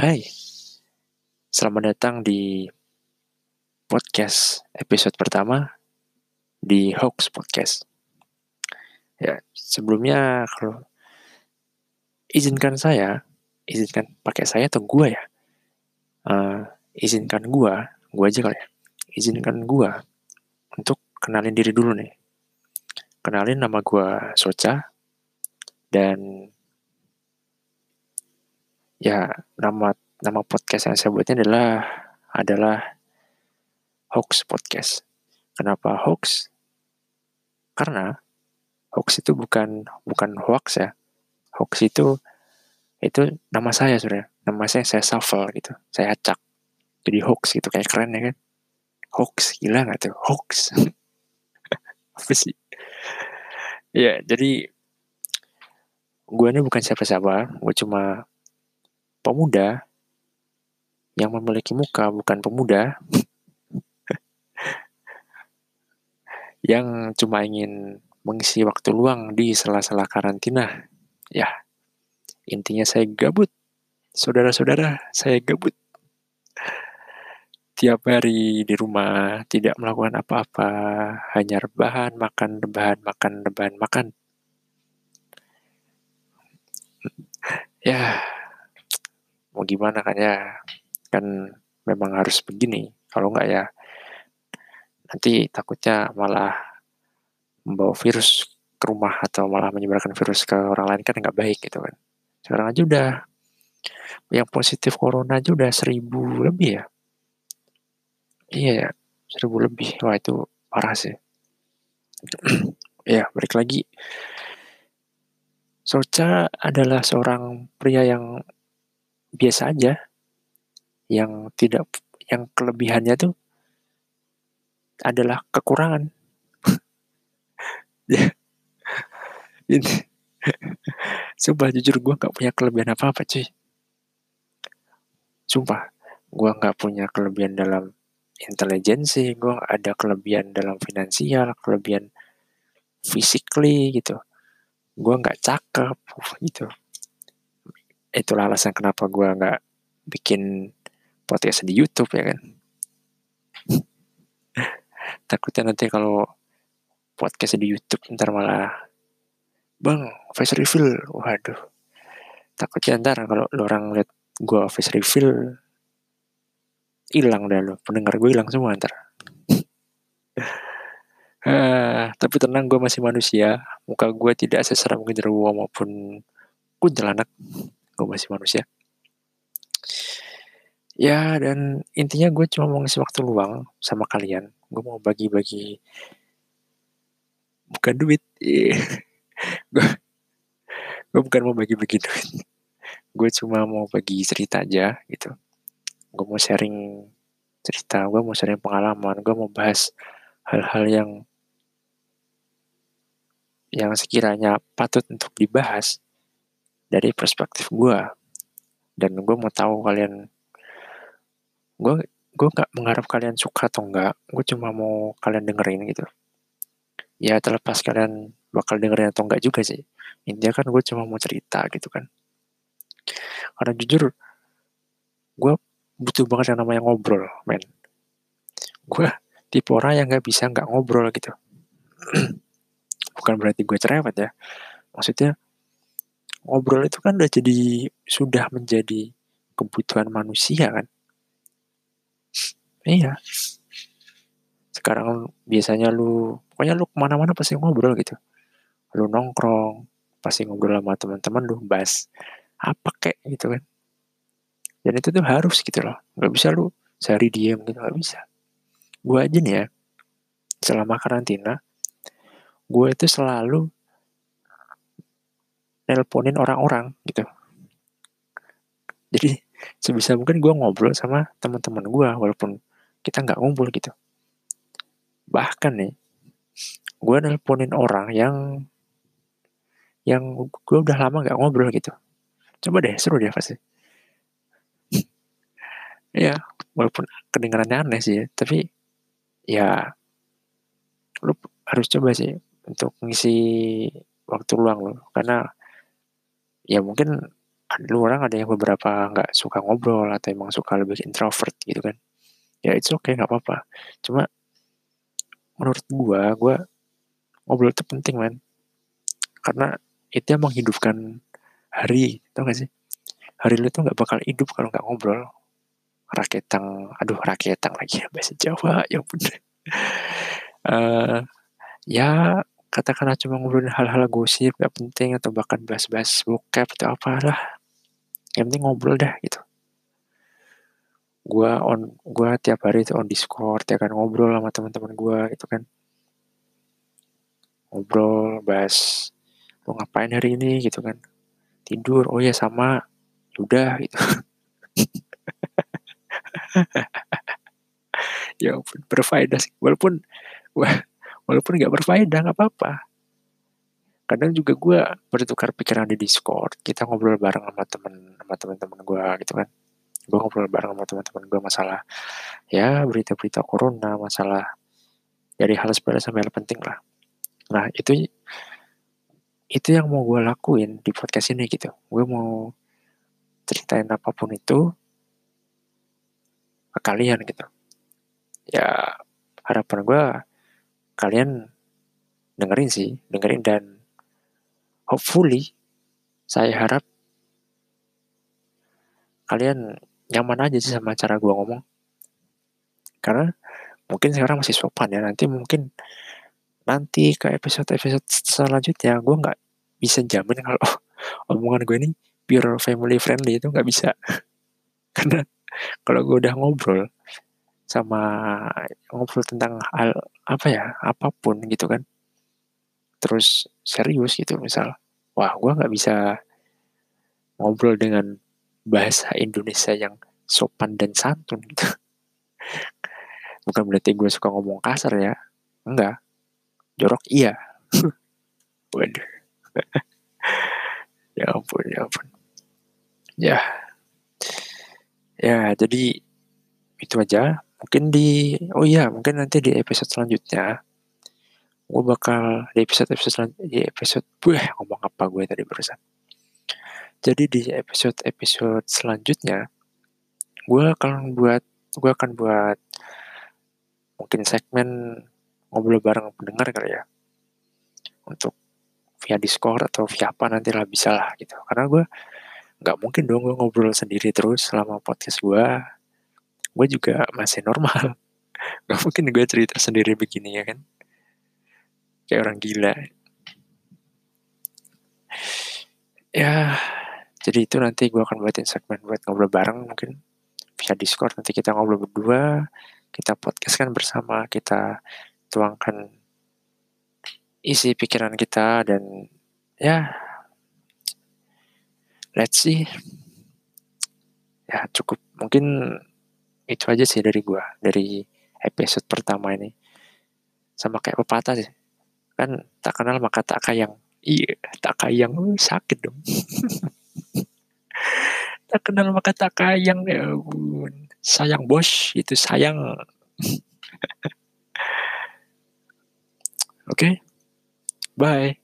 Hai, selamat datang di podcast episode pertama di Hoax Podcast. Ya, sebelumnya kalau izinkan saya, izinkan pakai saya atau gua ya? Uh, izinkan gua, gua aja kali ya. Izinkan gua untuk kenalin diri dulu nih. Kenalin nama gua Soca dan ya nama nama podcast yang saya buatnya adalah adalah hoax podcast. Kenapa hoax? Karena hoax itu bukan bukan hoax ya. Hoax itu itu nama saya sudah. Nama saya saya shuffle gitu. Saya acak. Jadi hoax gitu kayak keren ya kan. Hoax gila nggak tuh? Hoax. Apa sih? Ya, jadi gue ini bukan siapa-siapa, gue cuma pemuda yang memiliki muka bukan pemuda yang cuma ingin mengisi waktu luang di sela-sela karantina. Ya, intinya saya gabut. Saudara-saudara, saya gabut. Tiap hari di rumah tidak melakukan apa-apa, hanya rebahan, makan, rebahan, makan, rebahan, makan. Ya, mau gimana kan ya? Kan memang harus begini. Kalau enggak ya nanti takutnya malah membawa virus ke rumah atau malah menyebarkan virus ke orang lain kan nggak baik gitu kan. Sekarang aja udah yang positif corona aja udah seribu lebih ya. Iya ya seribu lebih. Wah itu parah sih. Ya balik lagi. Soca adalah seorang pria yang biasa aja. Yang tidak yang kelebihannya tuh adalah kekurangan. Ya. Ini. Sumpah jujur gue nggak punya kelebihan apa apa cuy. Sumpah gue nggak punya kelebihan dalam intelijensi gue ada kelebihan dalam finansial kelebihan physically gitu. Gue nggak cakep gitu itulah alasan kenapa gue nggak bikin podcast di YouTube ya kan. Takutnya nanti kalau podcast di YouTube ntar malah bang face reveal, waduh. Takutnya ntar kalau orang lihat gue face reveal hilang dah lo, pendengar gue hilang semua ntar. Uh, tapi tenang gue masih manusia muka gue tidak seseram genderuwo maupun kuntilanak gue masih manusia. Ya dan intinya gue cuma mau ngasih waktu luang sama kalian. Gue mau bagi-bagi bukan duit. Gue gue bukan mau bagi-bagi duit. Gue cuma mau bagi cerita aja gitu. Gue mau sharing cerita gue mau sharing pengalaman gue mau bahas hal-hal yang yang sekiranya patut untuk dibahas dari perspektif gue dan gue mau tahu kalian gue gue nggak mengharap kalian suka atau enggak gue cuma mau kalian dengerin gitu. Ya terlepas kalian bakal dengerin atau enggak juga sih. Intinya kan gue cuma mau cerita gitu kan. Karena jujur gue butuh banget yang namanya ngobrol men. Gue tipe orang yang nggak bisa nggak ngobrol gitu. Bukan berarti gue cerewet ya. Maksudnya ngobrol itu kan udah jadi sudah menjadi kebutuhan manusia kan? Iya. Sekarang biasanya lu pokoknya lu ke mana-mana pasti ngobrol gitu. Lu nongkrong pasti ngobrol sama teman-teman lu bahas apa kek gitu kan. Dan itu tuh harus gitu loh. Nggak bisa lu sehari diem gitu nggak bisa. Gue aja nih ya selama karantina gue itu selalu nelponin orang-orang gitu. Jadi sebisa mungkin gue ngobrol sama teman-teman gue walaupun kita nggak ngumpul gitu. Bahkan nih, gue nelponin orang yang yang gue udah lama nggak ngobrol gitu. Coba deh, seru deh pasti. ya, walaupun kedengarannya aneh sih, tapi ya lu harus coba sih untuk ngisi waktu luang lo karena ya mungkin ada orang ada yang beberapa nggak suka ngobrol atau emang suka lebih introvert gitu kan. Ya itu okay, nggak apa-apa. Cuma menurut gua gua ngobrol itu penting man karena itu yang menghidupkan hari tau gak sih? Hari lu tuh nggak bakal hidup kalau nggak ngobrol. Raketang aduh raketang lagi bahasa Jawa ya pun uh, ya katakanlah cuma ngobrolin hal-hal gosip gak penting atau bahkan bahas-bahas bokep atau apalah. Yang penting ngobrol dah gitu. Gue on gue tiap hari itu on discord ya kan ngobrol sama teman-teman gue gitu kan. Ngobrol bahas lo ngapain hari ini? gitu kan. Tidur? Oh ya sama. Udah gitu. Ya ampun berfaedah sih. Walaupun wah walaupun nggak berfaedah nggak apa-apa. Kadang juga gue bertukar pikiran di Discord. Kita ngobrol bareng sama temen sama teman-teman gue gitu kan. Gue ngobrol bareng sama teman-teman gue masalah ya berita-berita corona masalah dari hal sepele sampai hal penting lah. Nah itu itu yang mau gue lakuin di podcast ini gitu. Gue mau ceritain apa pun itu ke kalian gitu. Ya harapan gue kalian dengerin sih dengerin dan hopefully saya harap kalian nyaman aja sih sama cara gue ngomong. Karena mungkin sekarang masih sopan ya nanti mungkin nanti ke episode-episode selanjutnya gue nggak bisa jamin kalau omongan gue ini pure family friendly itu nggak bisa. Karena kalau gue udah ngobrol sama ngobrol tentang hal apa ya apa pun gitu kan. Terus serius gitu misal wah gue nggak bisa ngobrol dengan bahasa Indonesia yang sopan dan santun. Gitu bukan berarti gue suka ngomong kasar ya. Enggak. Jorok iya. Waduh. Ya ampun ya ampun. Ya. Ya jadi itu aja mungkin di oh iya mungkin nanti di episode selanjutnya. Gue bakal di episode episode di episode gue ngomong apa gue tadi barusan. Jadi di episode episode selanjutnya gue akan buat gue akan buat mungkin segmen ngobrol bareng pendengar kali ya. Untuk via Discord atau via apa nanti lah bisa lah gitu. Karena gue nggak mungkin dong gue ngobrol sendiri terus selama podcast gue gue juga masih normal. Nggak mungkin gue cerita sendiri begini ya kan? Kayak orang gila. Ya jadi itu nanti gue akan buatin segmen buat ngobrol bareng mungkin. Via Discord nanti kita ngobrol berdua kita podcast kan bersama kita tuangkan isi pikiran kita dan ya let's see. Ya cukup. Mungkin itu aja sih dari gue dari episode pertama ini. Sama kayak pepatah sih. Kan tak kenal maka tak kayang. Iya tak kayang. Uh, sakit dong. Tak kenal maka tak kayang. Ya sayang bos. Itu sayang. Oke. Okay? bye